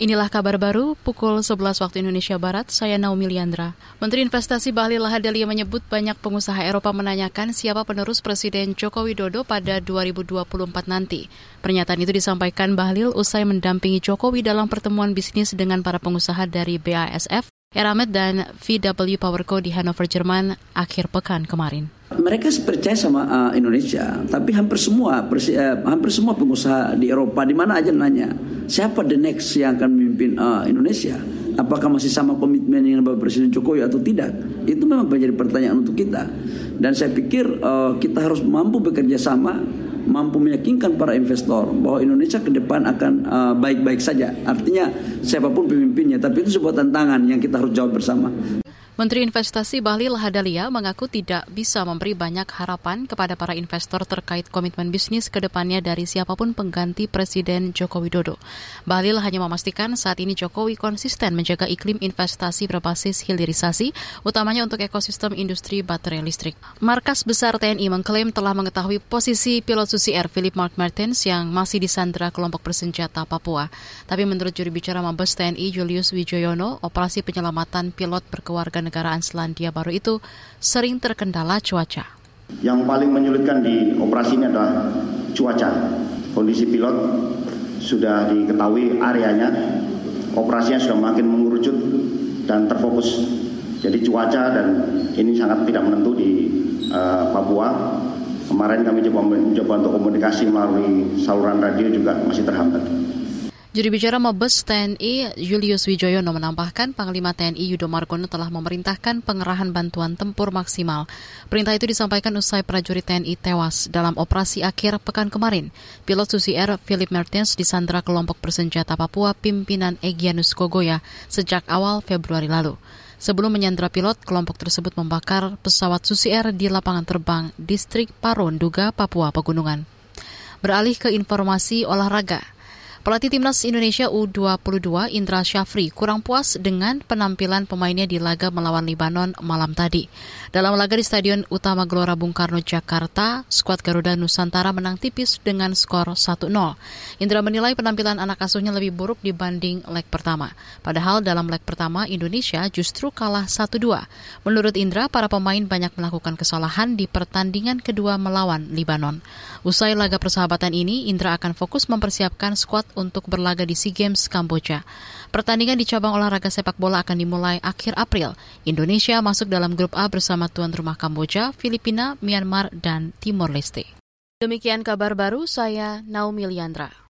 Inilah kabar baru pukul 11 waktu Indonesia Barat, saya Naomi Liandra. Menteri Investasi Bahlil Lahadalia menyebut banyak pengusaha Eropa menanyakan siapa penerus Presiden Joko Widodo pada 2024 nanti. Pernyataan itu disampaikan Bahlil usai mendampingi Jokowi dalam pertemuan bisnis dengan para pengusaha dari BASF, Eramet dan VW Powerco di Hannover, Jerman akhir pekan kemarin mereka percaya sama uh, Indonesia, tapi hampir semua persi, uh, hampir semua pengusaha di Eropa di mana aja nanya siapa the next yang akan memimpin uh, Indonesia. Apakah masih sama komitmen dengan Bapak Presiden Jokowi atau tidak? Itu memang menjadi pertanyaan untuk kita. Dan saya pikir uh, kita harus mampu bekerja sama, mampu meyakinkan para investor bahwa Indonesia ke depan akan baik-baik saja. Artinya siapa pun pemimpinnya, tapi itu sebuah tantangan yang kita harus jawab bersama. Menteri Investasi Bahlil Hadalia mengaku tidak bisa memberi banyak harapan kepada para investor terkait komitmen bisnis ke depannya dari siapa pun pengganti Presiden Joko Widodo. Bahlil hanya memastikan saat ini Jokowi konsisten menjaga iklim investasi berbasis hilirisasi, utamanya untuk ekosistem industri baterai listrik. Markas Besar TNI mengklaim telah mengetahui posisi pilot Susi Air Philip Mark Martins yang masih disandra kelompok bersenjata Papua. Tapi menurut juri bicara Mabes TNI Julius Wijoyono, operasi penyelamatan pilot berkeluarga negaraan Selandia Baru itu sering terkendala cuaca. Yang paling menyulitkan di operasi ini adalah cuaca. Kondisi pilot sudah diketahui areanya, operasinya sudah makin mengerucut dan terfokus. Jadi cuaca dan ini sangat tidak menentu di uh, Papua. Kemarin kami coba mencoba untuk komunikasi melalui saluran radio juga masih terhambat. Juri bicara Mabes TNI Julius Wijoyono menambahkan Panglima TNI Yudo Margono telah memerintahkan pengerahan bantuan tempur maksimal. Perintah itu disampaikan usai prajurit TNI tewas dalam operasi akhir pekan kemarin. Pilot Susi Air Philip Mertens disandra kelompok bersenjata Papua pimpinan Egyanus Kogoya sejak awal Februari lalu. Sebelum menyandra pilot, kelompok tersebut membakar pesawat Susi Air di lapangan terbang distrik Paron, Duga, Papua Pegunungan. Beralih ke informasi olahraga. Pelatih Timnas Indonesia U22 Indra Syafri kurang puas dengan penampilan pemainnya di laga melawan Libanon malam tadi. Dalam laga di Stadion Utama Gelora Bung Karno Jakarta, skuad Garuda Nusantara menang tipis dengan skor 1-0. Indra menilai penampilan anak asuhnya lebih buruk dibanding leg pertama. Padahal dalam leg pertama Indonesia justru kalah 1-2. Menurut Indra, para pemain banyak melakukan kesalahan di pertandingan kedua melawan Libanon. Usai laga persahabatan ini, Indra akan fokus mempersiapkan skuad untuk berlaga di SEA Games Kamboja. Pertandingan di cabang olahraga sepak bola akan dimulai akhir April. Indonesia masuk dalam grup A bersama tuan rumah Kamboja, Filipina, Myanmar, dan Timor Leste. Demikian kabar baru saya Naomi Liandra.